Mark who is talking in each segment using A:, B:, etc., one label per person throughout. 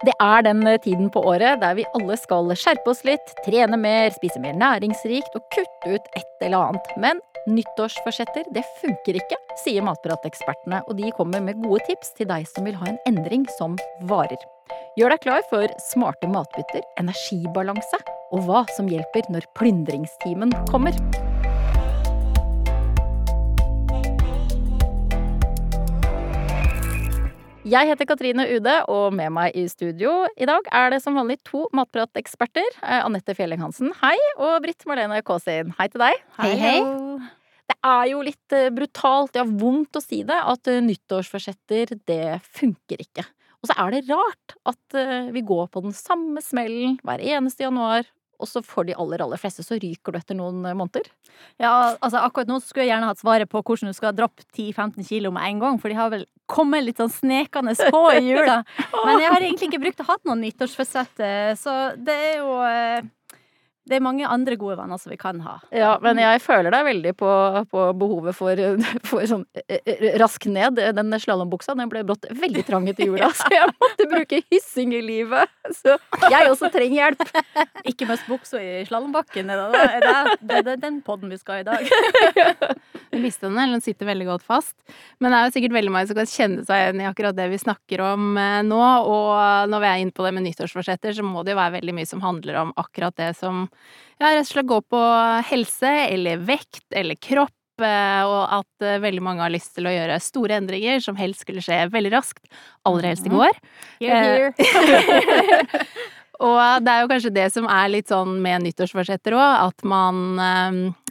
A: Det er den tiden på året der vi alle skal skjerpe oss litt, trene mer, spise mer næringsrikt og kutte ut et eller annet. Men nyttårsforsetter, det funker ikke, sier matpratekspertene, og de kommer med gode tips til deg som vil ha en endring som varer. Gjør deg klar for smarte matbytter, energibalanse og hva som hjelper når plyndringstimen kommer. Jeg heter Katrine Ude, og med meg i studio i dag er det som vanlig to matprateksperter. Eh, Anette Fjelling Hansen, hei, og Britt Marlene Kaasin, hei til deg.
B: Hei, hei.
A: Det er jo litt eh, brutalt, ja vondt å si det, at eh, nyttårsforsetter, det funker ikke. Og så er det rart at vi går på den samme smellen hver eneste januar, og så for de aller, aller fleste så ryker du etter noen måneder.
B: Ja, altså akkurat nå skulle jeg gjerne hatt svaret på hvordan du skal droppe 10-15 kilo med en gang, for de har vel kommet litt sånn snekende på i jula. Men jeg har egentlig ikke brukt å ha noen nyttårsforsett, så det er jo det er mange andre gode venner som vi kan ha.
A: Ja, men jeg føler deg veldig på, på behovet for, for sånn rask ned. Den slalåmbuksa den ble brått veldig trang etter jula, så jeg måtte bruke hyssing i livet. Så jeg også trenger hjelp.
B: Ikke mest buksa i slalåmbakken, er det, det, det, det er den podden vi skal i dag.
C: Du mister den, eller den sitter veldig godt fast. Men det er jo sikkert veldig mange som kan kjenne seg igjen i akkurat det vi snakker om eh, nå. Og når vi er inne på det med nyttårsforsetter, så må det jo være veldig mye som handler om akkurat det som ja, rett og slett gå på helse eller vekt eller kropp. Eh, og at eh, veldig mange har lyst til å gjøre store endringer som helst skulle skje veldig raskt. Aller helst i mhm. går.
B: You're here.
C: Og det er jo kanskje det som er litt sånn med nyttårsforsetter òg, at man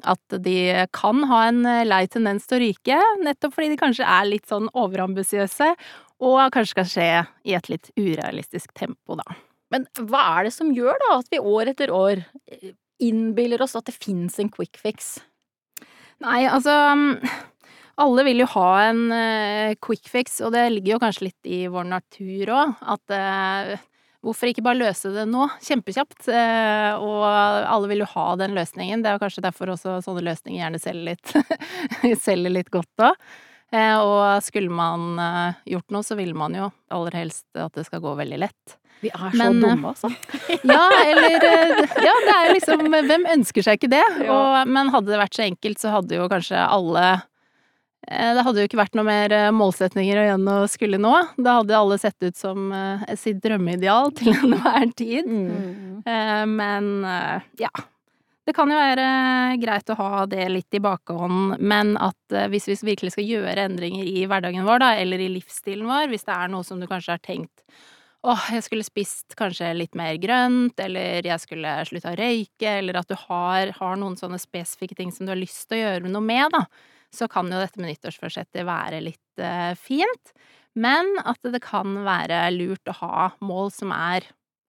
C: At de kan ha en lei tendens til å ryke, nettopp fordi de kanskje er litt sånn overambisiøse, og kanskje skal skje i et litt urealistisk tempo, da.
A: Men hva er det som gjør da at vi år etter år eh, innbiller oss at det fins en quick fix?
C: Nei, altså alle vil jo ha en uh, quick fix, og det ligger jo kanskje litt i vår natur òg. At uh, hvorfor ikke bare løse det nå, kjempekjapt? Uh, og alle vil jo ha den løsningen. Det er kanskje derfor også sånne løsninger gjerne selger litt, selger litt godt òg. Og skulle man gjort noe, så vil man jo aller helst at det skal gå veldig lett.
A: Vi er så Men, eh, dumme, altså.
C: ja, eller eh, Ja, det er liksom Hvem ønsker seg ikke det? Ja. Og, men hadde det vært så enkelt, så hadde jo kanskje alle eh, det hadde jo ikke vært noe mer målsetninger igjen å skulle nå. Da hadde alle sett ut som sitt drømmeideal til enhver tid. Mm. Men ja. Det kan jo være greit å ha det litt i bakhånd, men at hvis vi virkelig skal gjøre endringer i hverdagen vår, da, eller i livsstilen vår, hvis det er noe som du kanskje har tenkt åh, jeg skulle spist kanskje litt mer grønt, eller jeg skulle slutta å røyke, eller at du har, har, noen sånne spesifikke ting som du har lyst til å gjøre noe med, da, så kan jo dette med nyttårsforsettet være litt uh, fint. Men at det kan være lurt å ha mål som er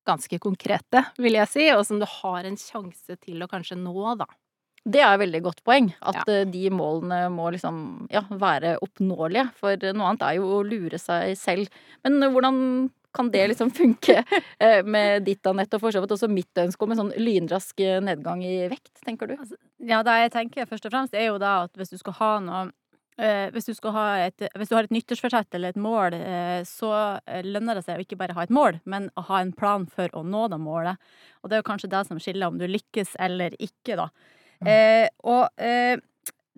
C: ganske konkrete, vil jeg si, og som du har en sjanse til å kanskje nå, da.
A: Det er et veldig godt poeng. At ja. Eh, de målene må liksom ja, være oppnåelige. For noe annet er jo å lure seg selv. Men hvordan kan det liksom funke eh, med ditt, Anette, og for så vidt også mitt ønske om en sånn lynrask eh, nedgang i vekt, tenker du? Altså,
B: ja, det jeg tenker først og fremst er jo da at hvis du skal ha noe hvis, du ha et, hvis du har et nyttårsforsett eller et mål, så lønner det seg å ikke bare ha et mål, men å ha en plan for å nå det målet. Og det er jo kanskje det som skiller om du lykkes eller ikke, da. Mm. Eh, og eh,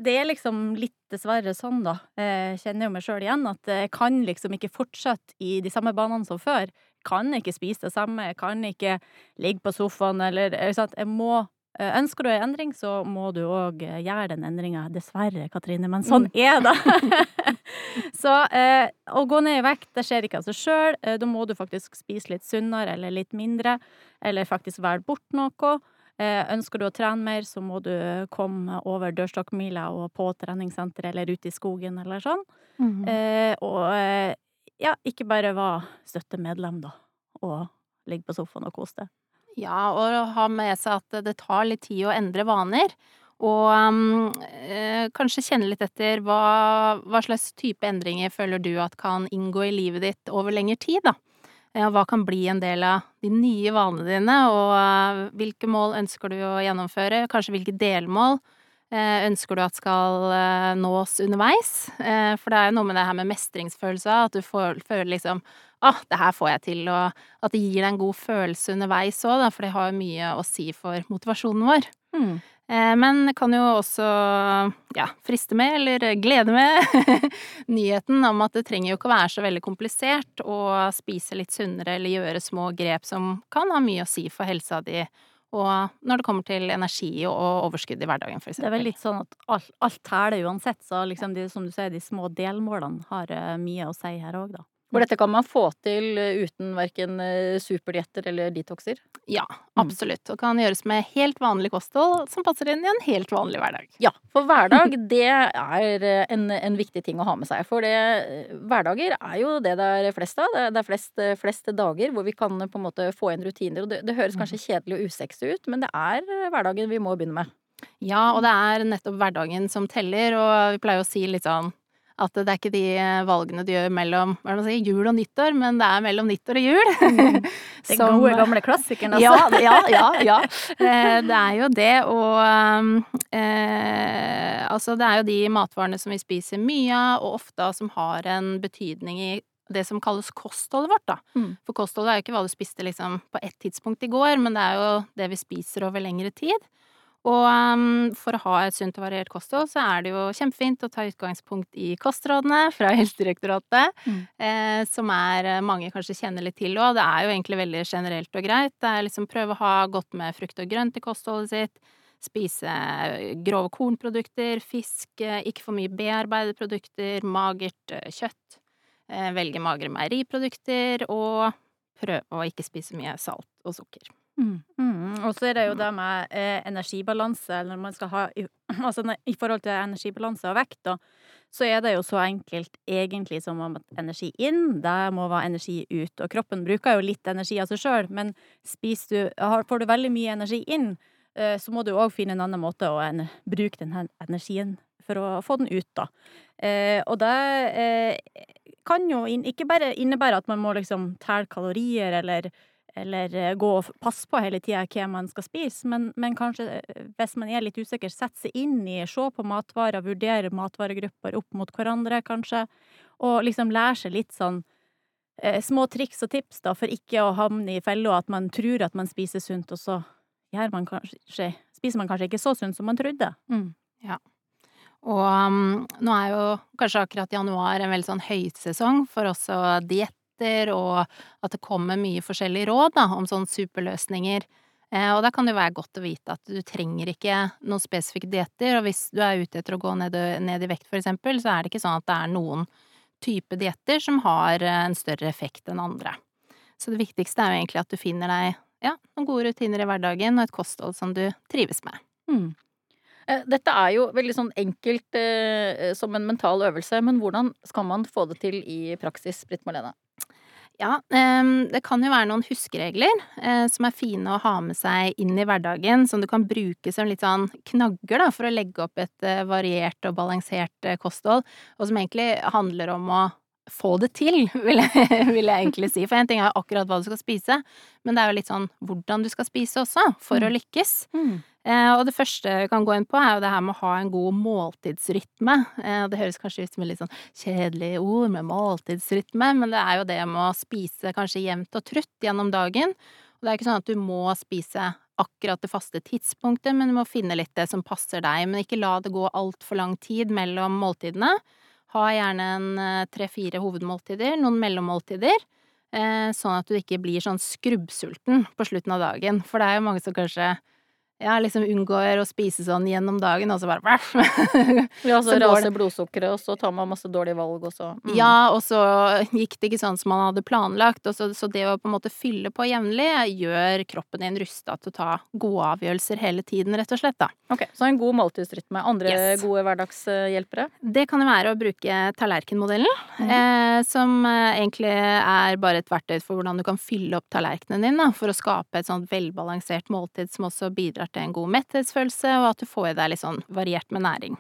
B: det er liksom litt dessverre sånn, da. Jeg kjenner jo meg sjøl igjen at jeg kan liksom ikke fortsette i de samme banene som før. Kan ikke spise det samme, jeg kan ikke ligge på sofaen eller? Jeg må eh, Ønsker du en endring, så må du òg eh, gjøre den endringa. Dessverre, Katrine, men sånn mm. er det. så eh, å gå ned i vekt, det skjer ikke av seg sjøl. Eh, da må du faktisk spise litt sunnere eller litt mindre, eller faktisk velge bort noe. Eh, ønsker du å trene mer, så må du komme over dørstokkmila og på treningssenteret eller ut i skogen eller sånn. Mm -hmm. eh, og eh, ja, ikke bare være støttemedlem, da, og ligge på sofaen og kose deg.
C: Ja, og ha med seg at det tar litt tid å endre vaner. Og um, eh, kanskje kjenne litt etter hva, hva slags type endringer føler du at kan inngå i livet ditt over lengre tid, da. Hva kan bli en del av de nye vanene dine, og eh, hvilke mål ønsker du å gjennomføre? Kanskje hvilke delmål? eh, ønsker du at skal eh, nås underveis? Eh, for det er jo noe med det her med mestringsfølelse, at du får, føler liksom ah, det her får jeg til, og at det gir deg en god følelse underveis òg, for det har jo mye å si for motivasjonen vår.
B: Mm.
C: Men kan jo også ja, friste med, eller glede med, nyheten om at det trenger jo ikke å være så veldig komplisert å spise litt sunnere eller gjøre små grep som kan ha mye å si for helsa di, og når det kommer til energi og overskudd i hverdagen, for
B: Det er vel litt sånn at alt, alt teller uansett, så liksom de, som du sier, de små delmålene har eh, mye å si her òg, da.
A: For dette kan man få til eh, uten verken eh, superdietter eller detoxer.
C: Ja, absolutt. Og kan gjøres med helt vanlig kosthold som passer inn i en helt vanlig hverdag.
A: Ja, for hverdag det er eh, en, en viktig ting å ha med seg. For det, hverdager er jo det det er flest av. Det er- flest, flest dager hvor vi kan på en måte få inn rutiner. Og det, det høres kanskje kjedelig og usexy ut, men det er hverdagen vi må begynne med.
C: Ja, og det er nettopp hverdagen som teller, og vi pleier å si litt sånn at det er ikke de eh, valgene du gjør mellom hva man si, jul og nyttår, men det er mellom nyttår og jul.
B: Den
C: Som-
B: gode, gamle klassikeren, altså.
C: Ja, ja, ja, ja. Eh, Det er jo det, og um, eh, Altså, det er jo de matvarene som vi spiser mye av, og ofte som har en betydning i det som kalles kostholdet vårt, da.
A: Mm.
C: For kostholdet er jo ikke hva du spiste liksom på ett tidspunkt i går, men det er jo det vi spiser over lengre tid. Og um, for å ha et sunt og variert kosthold, så er det jo kjempefint å ta utgangspunkt i kostrådene fra Helsedirektoratet,
B: Mm.
C: eh, som er eh, mange kanskje kjenner litt til òg. Det er jo egentlig veldig generelt og greit. Det er liksom prøve å ha godt med frukt og grønt i kostholdet sitt. Spise eh, grove kornprodukter, fisk, eh, ikke for mye bearbeidede produkter, magert kjøtt. Eh, Velge magre meieriprodukter, og prøve å ikke spise mye salt og sukker.
B: Mm. Mm. Og så er det jo det med eh, energibalanse, eller når man skal ha i, Altså i forhold til energibalanse og vekt, da, så er det jo så enkelt egentlig som om at energi inn, det må være energi ut. Og kroppen bruker jo litt energi av seg sjøl, men du har, Får du veldig mye energi inn, eh, så må du òg finne en annen måte å en, bruke den her energien for å få den ut, da. Eh, og det eh, kan jo inn, ikke bare innebære at man må liksom telle kalorier eller eller eh, gå og passe på hele tida hva man skal spise, men, men kanskje eh, hvis man er litt usikker, sette seg inn i, se på matvarer, vurdere matvaregrupper opp mot hverandre, kanskje, og liksom lære seg litt sånn eh, små triks og tips, da, for ikke å havne i fella at man tror at man spiser sunt, og så man kanskje, spiser man kanskje ikke så sunt som man trodde.
C: Og um, nå er jo kanskje akkurat januar en veldig sånn høysesong for også dietter, og at det kommer mye forskjellige råd da, om sånne superløsninger. Eh, og da kan det være godt å vite at du trenger ikke noen spesifikke dietter, og hvis du er ute etter å gå ned, ned i vekt for eksempel, så er det ikke sånn at det er noen type dietter som har eh, en større effekt enn andre. Så det viktigste er jo egentlig at du finner deg ja, noen gode rutiner i hverdagen og et kosthold som du trives med.
A: Mm. Dette er jo veldig sånn enkelt eh, som en mental øvelse, men hvordan skal man få det til i praksis, Britt Marlene?
C: Ja, det kan jo være noen huskeregler eh, som er fine å ha med seg inn i hverdagen, som du kan bruke som litt sånn knagger da, for å legge opp et eh, variert og balansert eh, kosthold, og som egentlig handler om å få det til, vil jeg, vil jeg egentlig si. For en ting er akkurat hva du skal spise, men det er jo litt sånn hvordan du skal spise også, for å lykkes. Eh, og det første vi kan gå inn på, er jo det her med å ha en god måltidsrytme. Eh, det høres kanskje ut som et litt sånn kjedelig ord med måltidsrytme, men det er jo det med å spise kanskje jevnt og trutt gjennom dagen. Og det er ikke sånn at du må spise akkurat det faste tidspunktet, men du må finne litt det som passer deg. Men ikke la det gå altfor lang tid mellom måltidene. Ha gjerne en eh, tre-fire hovedmåltider, noen mellommåltider. Eh, sånn at du ikke blir sånn skrubbsulten på slutten av dagen. For det er jo mange som kanskje ja, liksom unngår å spise sånn gjennom dagen, og så bare
A: Ja, så
C: Så
A: raser blodsukkeret, og så tar man masse dårlige valg, og så mm.
C: Ja, og så gikk det ikke sånn som man hadde planlagt, og så, så det å på en måte fylle på jevnlig gjør kroppen din rusta til å ta gode avgjørelser hele tiden, rett og slett, da.
A: Ok, Så en god måltidsrytme. Andre
C: Yes.
A: gode hverdagshjelpere?
C: Det kan jo være å bruke tallerkenmodellen,
A: mm.
C: eh, som eh, egentlig er bare et verktøy for hvordan du kan fylle opp tallerkenen din, da, for å skape et sånt velbalansert måltid som også bidrar til en god metthetsfølelse, og at du får i deg litt sånn variert med næring.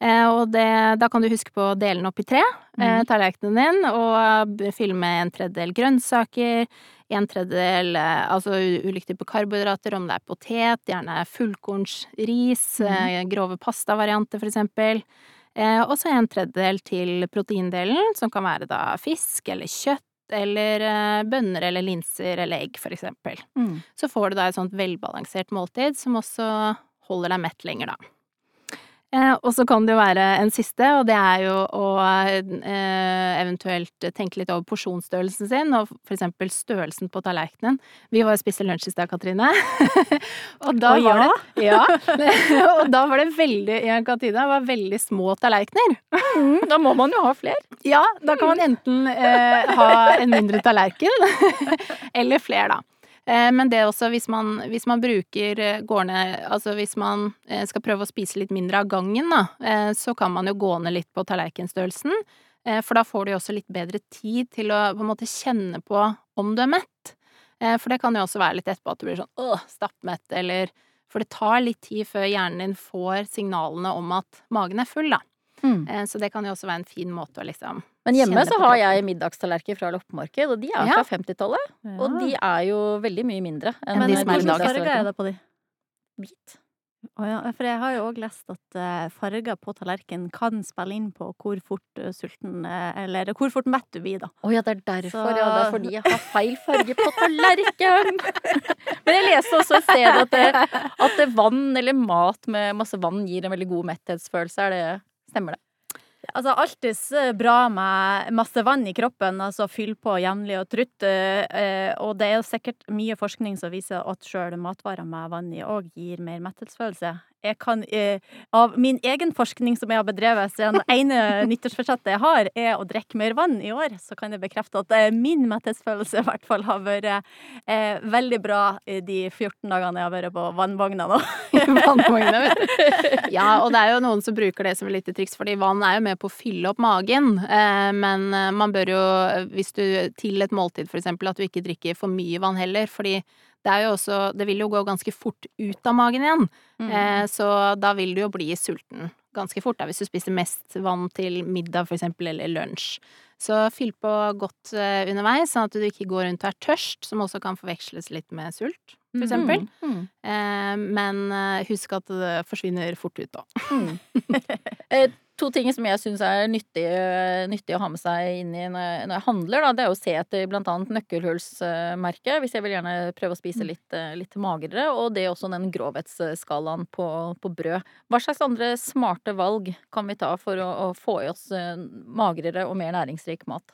C: Eh, og det, da kan du huske på å dele den opp i tre, eh,
B: Mhm.
C: tallerkenen din, og fylle med en tredjedel grønnsaker, en tredjedel eh, altså ulike typer karbohydrater, om det er potet, gjerne fullkornsris, eh, grove pastavarianter for eksempel. Eh, og så en tredjedel til proteindelen, som kan være da fisk eller kjøtt eller eh, bønner eller linser eller egg, for eksempel.
B: Mm.
C: Så får du da et sånt velbalansert måltid som også holder deg mett lenger, da. Eh, og så kan det jo være en siste, og det er jo å eh, eventuelt tenke litt over porsjonsstørrelsen sin, og for eksempel størrelsen på tallerkenen. Vi var jo og spiste lunsj i stad, Katrine. og da
B: Å,
C: var det Ja. og da var det veldig i en kantine var veldig små tallerkener.
A: Mm, da må man jo ha flere.
C: Ja, da kan man enten eh, ha en mindre tallerken, eller flere, da. Eh, men det også, hvis man, hvis man bruker eh, gårdene Altså hvis man eh, skal prøve å spise litt mindre av gangen, da, så kan man jo gå ned litt på tallerkenstørrelsen. For da får du jo også litt bedre tid til å på en måte kjenne på om du er mett. For det kan jo også være litt etterpå at du blir sånn åh, stappmett, eller For det tar litt tid før hjernen din får signalene om at magen er full, da.
A: Mm.
C: Så det kan jo også være en fin måte å liksom
A: Men hjemme så har jeg middagstallerkener fra loppemarked, og de er fra 50-tallet. Og de er jo veldig mye mindre enn
C: Men, de som er i
B: hvilken
C: dag.
B: farge er det på de?
A: Hvit.
B: Å ja, for jeg har jo òg lest at eh, farger på tallerkenen kan spille inn på hvor fort eh, sulten eh, Eller hvor fort mett du blir, da.
A: Å ja, det er derfor,
B: Så-
A: ja. Det er fordi jeg har feil farge på tallerken. Men jeg leste også et sted at, det, at det vann eller mat med masse vann gir en veldig god metthetsfølelse. Er det, stemmer det?
B: Altså, alltids eh, bra med masse vann i kroppen, altså fyll på jevnlig og trutt. eh, eh, Og det er jo sikkert mye forskning som viser at sjøl matvarer med vann i òg gir mer metthetsfølelse. Jeg kan, eh, av min egen forskning som jeg har bedrevet siden det ene nyttårsforsettet jeg har, er å drikke mer vann i år, så kan jeg bekrefte at eh, min metthetsfølelse i hvert fall har vært eh, veldig bra de 14 dagene jeg har vært på vannvogna nå.
C: vannvogna, vet du. Ja, og det er jo noen som bruker det som et lite triks, fordi vann er jo med på å fylle opp magen. Eh, men eh, man bør jo, hvis du til et måltid eksempel, at du ikke drikker for mye vann heller, fordi det er jo også Det vil jo gå ganske fort ut av magen igjen. Eh, så da vil du jo bli sulten ganske fort, da, hvis du spiser mest vann til middag for eksempel, eller lunsj. Så fyll på godt eh, underveis, sånn at du ikke går rundt og er tørst, som også kan forveksles litt med sult, for eksempel.
A: Mm.
C: Eh, men eh, husk at det forsvinner fort ut òg.
A: Eh, To ting som jeg syns er nyttig, nyttig å ha med seg inn i når jeg, når jeg handler, da, det er å se etter blant annet nøkkelhullsmerket, hvis jeg vil gjerne prøve å spise litt, eh, litt magrere, og det er også den grovhetsskalaen på, på brød. Hva slags andre smarte valg kan vi ta for å, å få i oss eh, magrere og mer næringsrik mat?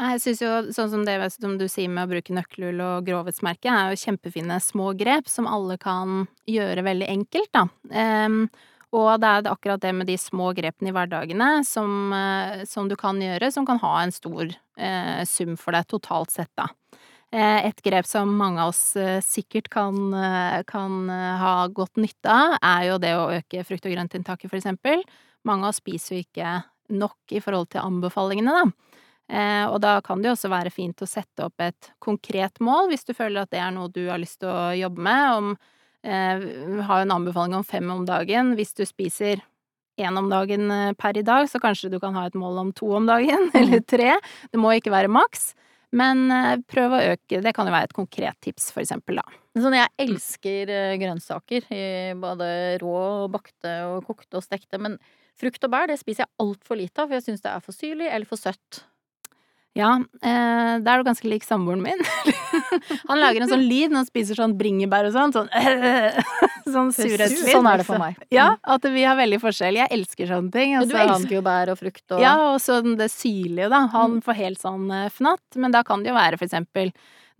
C: Jeg syns jo sånn som det som du sier med å bruke nøkkelhull og grovhetsmerke, er jo kjempefine små grep som alle kan gjøre veldig enkelt, da. Em, og det er akkurat det med de små grepene i hverdagene som, eh, som du kan gjøre, som kan ha en stor eh, sum for deg totalt sett, da. Eh, Et grep som mange av oss eh, sikkert kan, kan ha godt nytte av, er jo det å øke frukt- og grøntinntaket, for eksempel. Mange av oss spiser jo ikke nok i forhold til anbefalingene, da. Og da kan det jo også være fint å sette opp et konkret mål, hvis du føler at det er noe du har lyst til å jobbe med. Om, vi har jo en anbefaling om fem om dagen. Hvis du spiser én om dagen eh, per i dag, så kanskje du kan ha et mål om to om dagen, eller tre. Det må ikke være maks. Men eh, prøv å øke. Det kan jo være et konkret tips, for eksempel, da.
A: Sånn, jeg elsker eh, grønnsaker, i både rå, bakte og kokte og stekte, men frukt og bær det spiser jeg altfor lite av, for jeg syns det er for syrlig eller for søtt.
C: Ja, eh, da er du ganske lik samboeren min. han lager en sånn lyd når han spiser sånn bringebær og sånn. Sånn, sånn surhetslyd.
A: Sånn er det for meg.
C: Ja, at vi har veldig forskjell. Jeg elsker sånne ting.
A: Men du elsker jo bær og frukt og
C: Ja, og så det syrlige, da. Han får helt sånn eh, fnatt. Men da kan det jo være for eksempel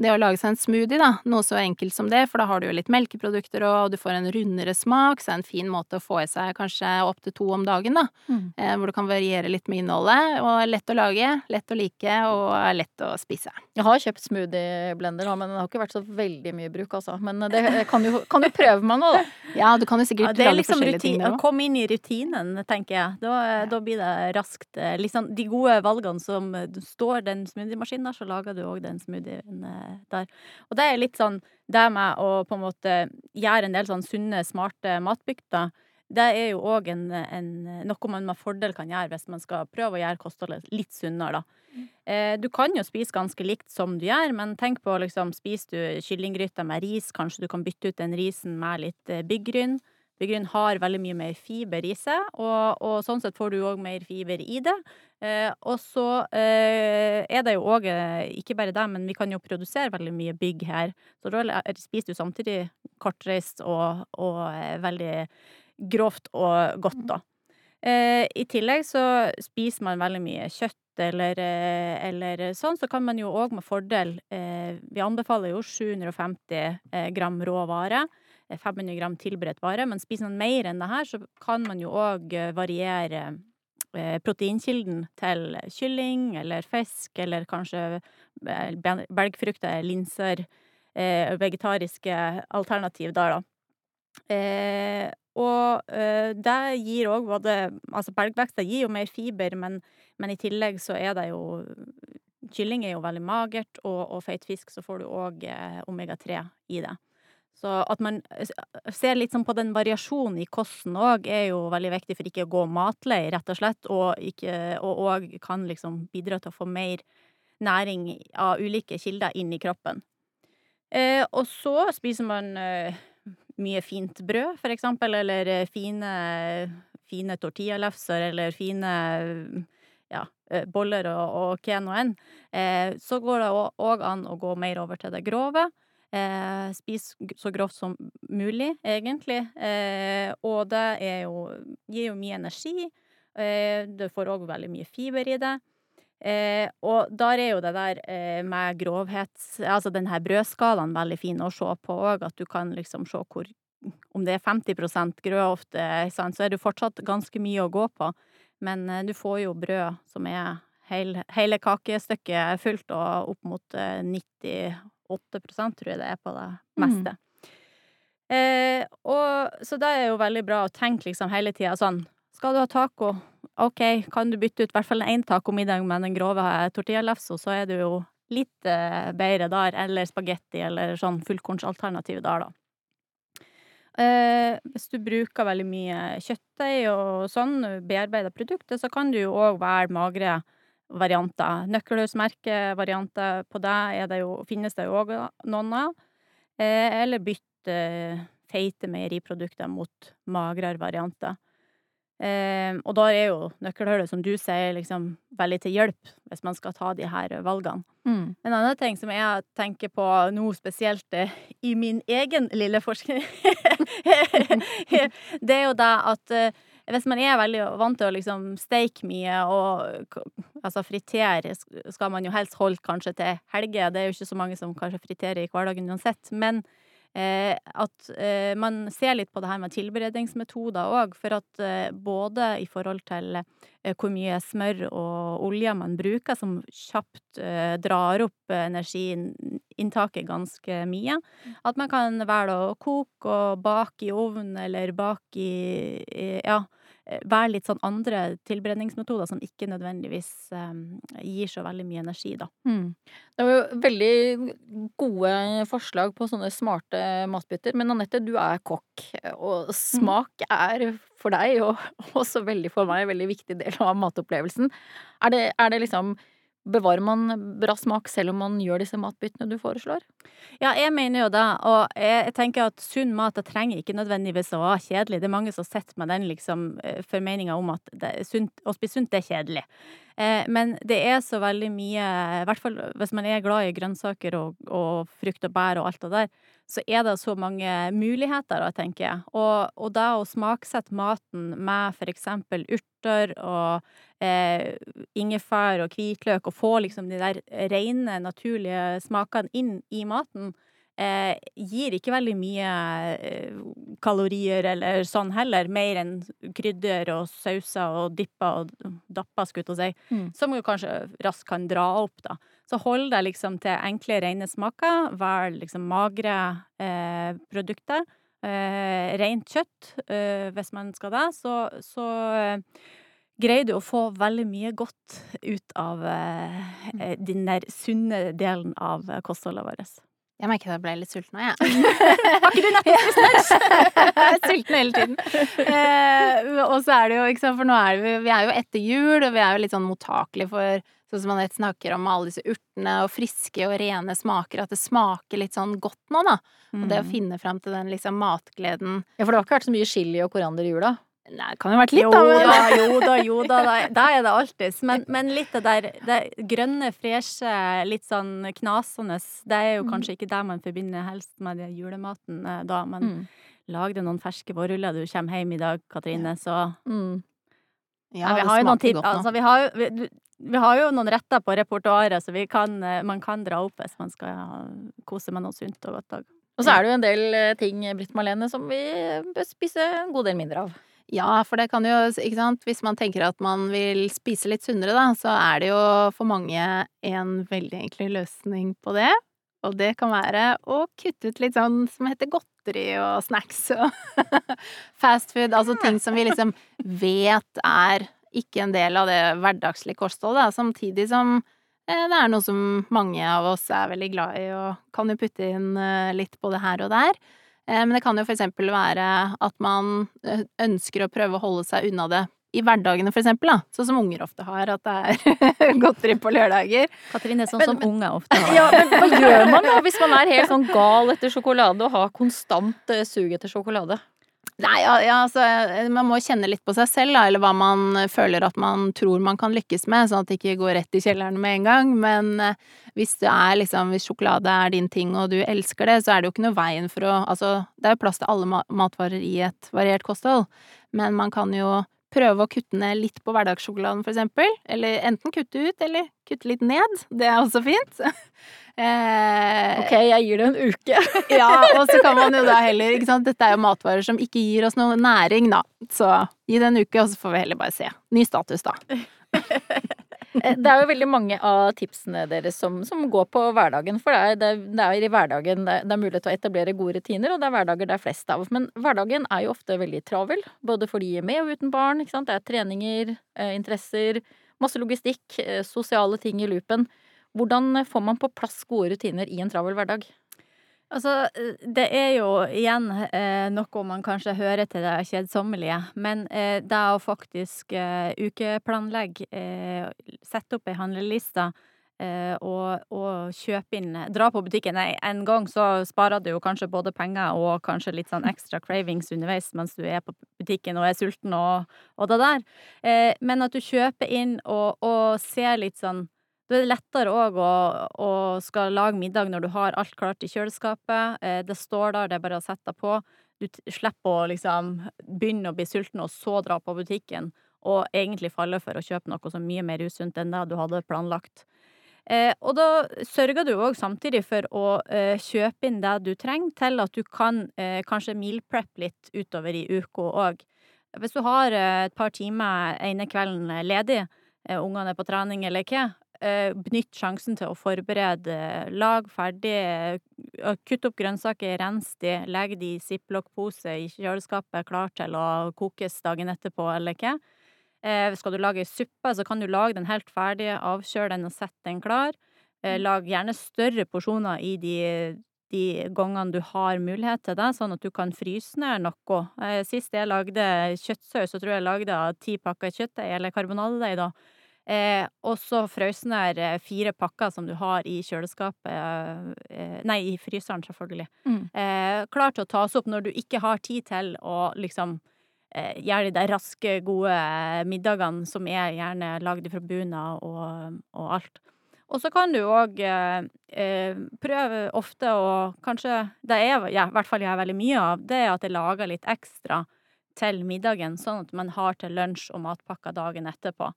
C: det å lage seg en smoothie, da. Noe så enkelt som det, for da har du jo litt melkeprodukter og, og du får en rundere smak, så er det en fin måte å få i seg kanskje opptil to om dagen, da.
A: Mm.
C: Eh, hvor du kan variere litt med innholdet. Og lett å lage, lett å like og er lett å spise.
A: Jeg har kjøpt smoothieblender nå, men det har ikke vært så veldig mye bruk, altså. Men det kan jo, kan jo prøve meg nå, da.
C: Ja, du kan jo sikkert
B: er
C: lage
B: liksom
C: forskjellige
B: rutin,
C: ting
B: å
C: òg.
B: komme inn i rutinen, tenker jeg. Da, da blir det raskt eh, liksom, De gode valgene som eh, står den smoothiemaskinen der, så lager du òg den smoothien eh, der. Og det er litt sånn det med å på en måte gjøre en del sånn sunne, smarte matbygder. det er jo òg noe man med fordel kan gjøre hvis man skal prøve å gjøre kostholdet litt sunnere, da. Eh, du kan jo spise ganske likt som du gjør, men tenk på liksom, spiser du kyllinggryter med ris, kanskje du kan bytte ut den risen med litt eh, byggryn. Byggryn har veldig mye mer fiber i seg, og, og sånn sett får du òg mer fiber i det. Eh, og så eh, er det jo òg, eh, ikke bare det, men vi kan jo produsere veldig mye bygg her. Så da spiser du samtidig kortreist og, og eh, veldig grovt og godt, da. Eh, I tillegg så spiser man veldig mye kjøtt eller, eller sånn, så kan man jo òg med fordel Vi anbefaler jo 750 gram rå vare. 500 gram tilberedt vare. Men spiser man mer enn det her, så kan man jo òg variere eh, proteinkilden til kylling eller fisk, eller kanskje belgfrukter, linser, eh, vegetariske alternativ der, da. Eh, og det gir òg både Altså belgvekster gir jo mer fiber, men, men, i tillegg så er det jo Kylling er jo veldig magert, og, og feit fisk så får du òg omega-3 i det. Så at man ser litt sånn på den variasjonen i kosten òg, er jo veldig viktig for ikke å gå matlei, rett og slett, og òg kan liksom bidra til å få mer næring av ulike kilder inn i kroppen. Eh, og så spiser man eh, mye fint brød, for eksempel, eller eh, fine, fine tortillalefser, eller fine ja, eh, boller og, og enn. Eh, så går det òg an å gå mer over til det grove. Eh, spis så grovt som mulig, egentlig. Eh, og det jo gir jo mye energi. Eh, du får òg veldig mye fiber i det. Eh, og der er jo det der eh, med grovhet Altså den her brødskalaen veldig fin å se på òg, at du kan liksom se hvor Om det er 50% grovt, sant, så er det fortsatt ganske mye å gå på. Men du får jo brød som er hele, hele kakestykket fullt og opp mot 90 8% tror jeg det er på det meste. Mm. Eh, og, så det er jo veldig bra å tenke liksom hele tida sånn Skal du ha taco? OK, kan du bytte ut i hvert fall én tacomiddag med den grove tortillalefsa, så er du jo litt eh, bedre der, eller spagetti, eller sånn fullkornsalternativ der, da. Eh, hvis du bruker veldig mye kjøttdeig og sånn, bearbeida produkter, så kan du jo òg være magre varianter. Nøkkelhullsmerkevarianter på det, det jo, finnes det jo òg noen av. Eh, eller bytte feite meieriprodukter mot magrere varianter. Eh, og da er jo nøkkelhullet, som du sier, liksom veldig til hjelp hvis man skal ta de her valgene. Mm. En annen ting som jeg tenker på nå spesielt eh, i min egen lille forskning, det er jo det at hvis man er veldig vant til å liksom steike mye og altså fritere skal man jo helst holde kanskje til helger. Det er jo ikke så mange som kanskje friterer i hverdagen uansett. Men eh, at eh, man ser litt på det her med tilberedningsmetoder òg. For at eh, både i forhold til eh, hvor mye smør og olje man bruker, som kjapt eh, drar opp energiinntaket ganske mye, at man kan velge å koke og bake i ovn, eller bake i ja, Eh, være litt sånn andre tilberedningsmetoder som ikke nødvendigvis um, gir så veldig mye energi, da. Mm.
A: Det var jo veldig gode forslag på sånne smarte matbytter. Men Anette, du er kokk, og smak er for deg, og også veldig for meg, en veldig viktig del av matopplevelsen. Er det, er det liksom Bevarer man bra smak selv om man gjør disse matbyttene du foreslår?
B: Ja, jeg mener jo det, og jeg tenker at sunn mat det trenger ikke nødvendigvis å være kjedelig. Det er mange som sitter med den liksom eh, formeninga om at sunt, å spise sunt er kjedelig. Eh, men det er så veldig mye, i hvert fall hvis man er glad i grønnsaker og, og frukt og bær og alt det der, så er det så mange muligheter, tenker jeg. Og, og det å smaksette maten med for eksempel urter og eh, ingefær og hvitløk, og få liksom de der rene, naturlige smakene inn i maten, eh, gir ikke veldig mye eh, kalorier eller sånn heller, mer enn krydder og sauser og dipper og dapper, skulle jeg si, mm. som jo kanskje raskt kan dra opp, da. Så hold deg liksom til enkle, rene smaker. Velg liksom magre eh, produkter. Eh, rent kjøtt, eh, hvis man skal det. Så, så eh, greier du å få veldig mye godt ut av eh, den der sunne delen av kostholdet vårt.
C: Jeg merket at jeg ble litt sulten nå, jeg. Har ikke du nettopp spist lunsj? jeg er sulten hele tiden. Eh, og så er det jo, ikke sant, for nå er vi, vi er jo etter jul, og vi er jo litt sånn mottakelige for Sånn som Anette snakker om alle disse urtene og friske og rene smaker, at det smaker litt sånn godt nå, da. Og det å
B: Mm.
C: finne fram til den liksom matgleden
A: Ja, for det har ikke vært så mye chili og koriander i jula.
C: Nei, det kan jo ha vært litt,
B: Jo
C: da.
B: da,
C: Men,
B: jo da, jo da. da- Da er det alltids. Men, men litt det der det grønne, freshe, litt sånn knasende, det er jo kanskje ikke det man forbinder helst med julematen eh, da. Men
A: Mm.
B: lag deg noen ferske vårruller du kommer hjem i dag, Katrine, så
A: Mm.
C: ja,
B: vi
C: det
B: har jo noen tips.
C: godt nå.
B: Altså, vi, har jo, vi, vi har jo noen retter på repertoaret, så vi kan, eh, man kan dra opp hvis man skal kose med noe sunt og godt. Og.
A: Og så er det jo en del eh, ting, Britt Marlene, som vi bør spise en god del mindre av.
C: Ja, for det kan jo, ikke sant, hvis man tenker at man vil spise litt sunnere, da, så er det jo for mange en veldig enkel løsning på det. Og det kan være å kutte ut litt sånn som heter godteri og snacks og fast food, altså ting som vi liksom vet er ikke en del av det hverdagslige kostholdet, samtidig som eh, det er noe som mange av oss er veldig glad i og kan jo putte inn eh, litt både her og der. Eh, Men det kan jo for eksempel være at man eh, ønsker å prøve å holde seg unna det i hverdagene, for eksempel, da. Sånn som unger ofte har, at det er godteri på lørdager.
B: Katrine, sånn
A: Men-
B: som unge ofte har.
A: Ja, men hva gjør man da hvis man er helt sånn gal etter sjokolade og har konstant eh, sug etter sjokolade?
C: Nei, ja, altså, man må kjenne litt på seg selv, da, eller hva man føler at man tror man kan lykkes med, sånn at det ikke går rett i kjelleren med en gang. Men eh, hvis er liksom, hvis sjokolade er din ting, og du elsker det, så er det jo ikke noe veien for å Altså, det er jo plass til alle matvarer i et variert kosthold, men man kan jo prøve å kutte ned litt på hverdagssjokoladen, for eksempel. Eller enten kutte ut, eller kutte litt ned. Det er også fint. eh,
A: Ok, jeg gir det en uke.
C: ja, og så kan man jo da heller ikke sant? Dette er jo matvarer som ikke gir oss noe næring, da. Så gi det en uke, og så får vi heller bare se. Ny status, da.
A: Eh, Det er jo veldig mange av tipsene deres som, som går på hverdagen. For det er, det, er- i hverdagen det er, det er mulighet til å etablere gode rutiner, og det er hverdager det er flest av. Men hverdagen er jo ofte veldig travel, både for de med og uten barn. Ikke sant? Det er treninger, eh, interesser, masse logistikk, eh, sosiale ting i loopen. Hvordan får man på plass gode rutiner i en travel hverdag?
B: Altså, eh, det er jo igjen eh, noe man kanskje hører til det kjedsommelige, men eh, det å faktisk eh, ukeplanlegge, eh, sette opp ei handleliste eh, og, og kjøpe inn Dra på butikken Nei, en gang, så sparer du jo kanskje både penger og kanskje litt sånn ekstra cravings underveis mens du er på butikken og er sulten og, og det der. Men at du kjøper inn og, og ser litt sånn da er det lettere òg å, å skal lage middag når du har alt klart i kjøleskapet. Eh, det står der, det er bare å sette på. Du slipper å liksom begynne å bli sulten og så dra på butikken og egentlig falle for å kjøpe noe som er mye mer usunt enn det du hadde planlagt. Eh, og da sørger du òg samtidig for å eh, kjøpe inn det du trenger til at du kan eh, kanskje meal prep litt utover i uka òg. Hvis du har eh, et par timer ene kvelden ledig, eh, ungene er på trening eller hva, benytt sjansen til å forberede. Lag ferdig, eh, kutt opp grønnsaker, rens de, legg de i ziplock-pose i kjøleskapet klar til å kokes dagen etterpå, eller hva. Eh, skal du lage suppe, så kan du lage den helt ferdig, avkjøle den og sette den klar. Eh, lag gjerne større porsjoner i de, de gangene du har mulighet til det, sånn at du kan fryse ned noe. Eh, sist jeg lagde kjøttsaus, så tror jeg jeg lagde ti pakker kjøttdeig, eller karbonadedeig, da. Eh, og så frøs ned eh, fire pakker som du har i kjøleskapet eh, Nei, i fryseren, selvfølgelig.
A: Mm.
B: Eh, klar til å tas opp når du ikke har tid til å liksom eh, gjøre de der raske, gode eh, middagene som er gjerne lagd fra bunad og, og alt. Og så kan du òg prøve ofte å kanskje Det er ja, i hvert fall jeg har veldig mye av, det er at jeg lager litt ekstra til middagen, sånn at man har til lunsj og matpakker dagen etterpå.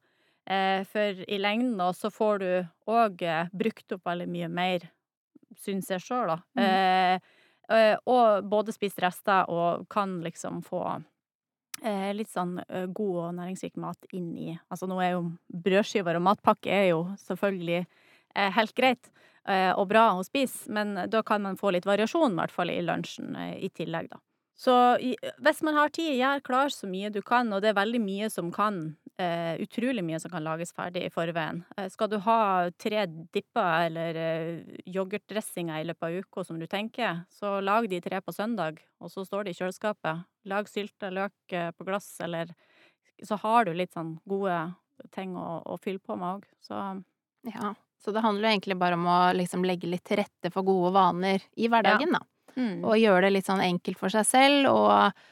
B: Eh, for i lengden da, så får du òg eh, brukt opp veldig mye mer, syns jeg sjøl, da. Eh, eh, og både spist rester og kan liksom få litt sånn god og næringsrik mat inn i Altså nå er jo brødskiver og matpakke er jo selvfølgelig helt greit og bra å spise, men da kan man få litt variasjon, i hvert fall i lunsjen i tillegg, da. Så hvis man har tid, gjør klar så mye du kan, og det er veldig mye som kan Uh, Utrolig mye som kan lages ferdig i forveien. Uh, skal du ha tre dipper eller uh, yoghurtdressinger i løpet av uka som du tenker, så lag de tre på søndag, og så står de i kjøleskapet. Lag sylta løk på glass, eller Så har du litt sånn gode ting å, å fylle på med òg, så
C: Ja. Så det handler jo egentlig bare om å liksom legge litt til rette for gode vaner i hverdagen, da.
B: Mm.
C: Og gjøre det litt sånn enkelt for seg selv, og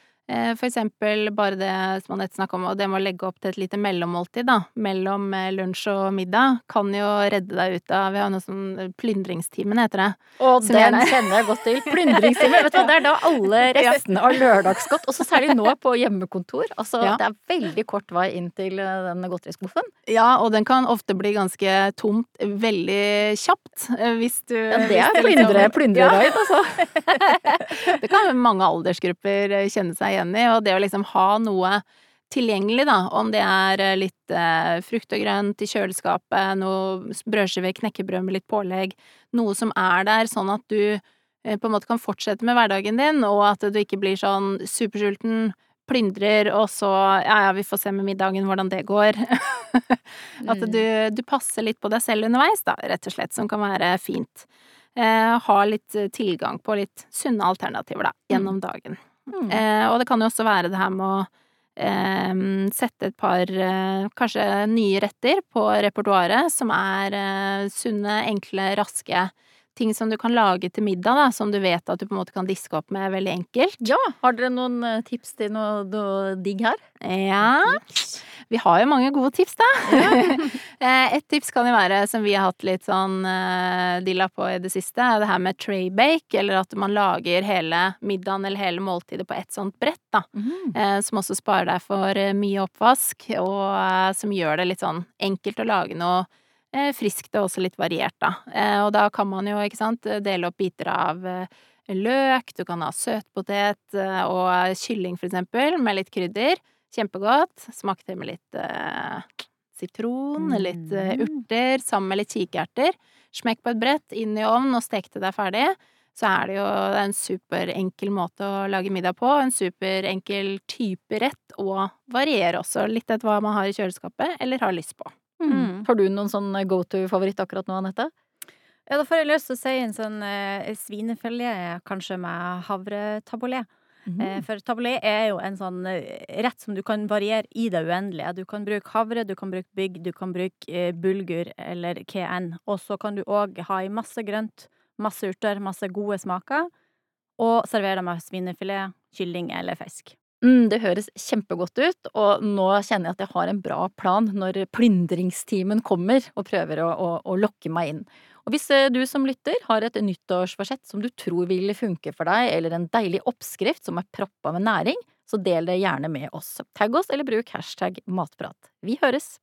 C: for eksempel bare det som Anette snakka om, og det med å legge opp til et lite mellommåltid, da, mellom eh, lunsj og middag, kan jo redde deg ut av Vi har noe sånn eh, Plyndringstimen, heter det.
A: Og den
C: jeg-
A: kjenner jeg godt til. Plyndringstimen, Vet du hva, det er da alle restene av lørdagsgodt, og så særlig nå på hjemmekontor. Altså,
C: Ja.
A: det er veldig kort vei inn til eh, den godteriskuffen.
C: Ja, og den kan ofte bli ganske tomt veldig kjapt, eh, hvis du
A: Ja, det er
C: du
A: plyndre,
C: liksom-
A: altså.
C: Det kan mange aldersgrupper eh, kjenne seg igjen i, og det å liksom ha noe tilgjengelig, da, om det er eh, litt eh, frukt og grønt i kjøleskapet, noe brødskive, knekkebrød med litt pålegg, noe som er der, sånn at du eh, på en måte kan fortsette med hverdagen din, og at du ikke blir sånn supersulten, plyndrer, og så ja ja, vi får se med middagen hvordan det går. At du, du passer litt på deg selv underveis, da, rett og slett, som kan være fint. Eh, ha litt eh, tilgang på litt sunne alternativer, da, gjennom dagen.
A: Mm.
C: Eh, og det kan jo også være det her med å eh, sette et par eh, kanskje nye retter på repertoaret som er eh, sunne, enkle, raske ting som du kan lage til middag, da, som du vet at du på en måte kan diske opp med veldig enkelt.
A: Ja, har dere noen eh, tips til noe, noe digg her?
C: Ja, vi har jo mange gode tips, da. Eh, Et tips kan jo være, som vi har hatt litt sånn uh, dilla på i det siste, det her med tray bake, eller at man lager hele middagen eller hele måltidet på ett sånt brett, da. Eh, som også sparer deg for eh, mye oppvask, og eh, som gjør det litt sånn enkelt å lage noe eh, friskt og også litt variert, da. Eh, og da kan man jo, ikke sant, dele opp biter av eh, løk, du kan ha søtpotet eh, og kylling for eksempel, med litt krydder. Kjempegodt. Smak til med litt eh, sitron, litt eh,
A: Mm.
C: urter, sammen med litt kikerter. Smekk på et brett, inn i ovnen og stek til det er ferdig. Så er det jo en superenkel måte å lage middag på. En superenkel type rett, og varierer også litt etter hva man har i kjøleskapet eller har lyst på.
B: Mm.
A: Har du noen sånn go to-favoritt akkurat nå, Anette?
B: Ja, da får jeg lyst til å si en sånn eh, svinefilet, kanskje med havretaboulet. Eh, for taboulet er jo en sånn eh, rett som du kan variere i det uendelige. Du kan bruke havre, du kan bruke bygg, du kan bruke eh, bulgur eller KN. Og så kan du òg ha i masse grønt, masse urter, masse gode smaker. Og servere det med svinefilet, kylling eller fisk.
A: Mm, det høres kjempegodt ut, og nå kjenner jeg at jeg har en bra plan når plyndringstimen kommer og prøver å, å, å lokke meg inn. Og hvis eh, du som lytter har et nyttårsforsett som du tror vil funke for deg, eller en deilig oppskrift som er proppa med næring, så del det gjerne med oss. Tagg oss eller bruk hashtag matprat. Vi høres!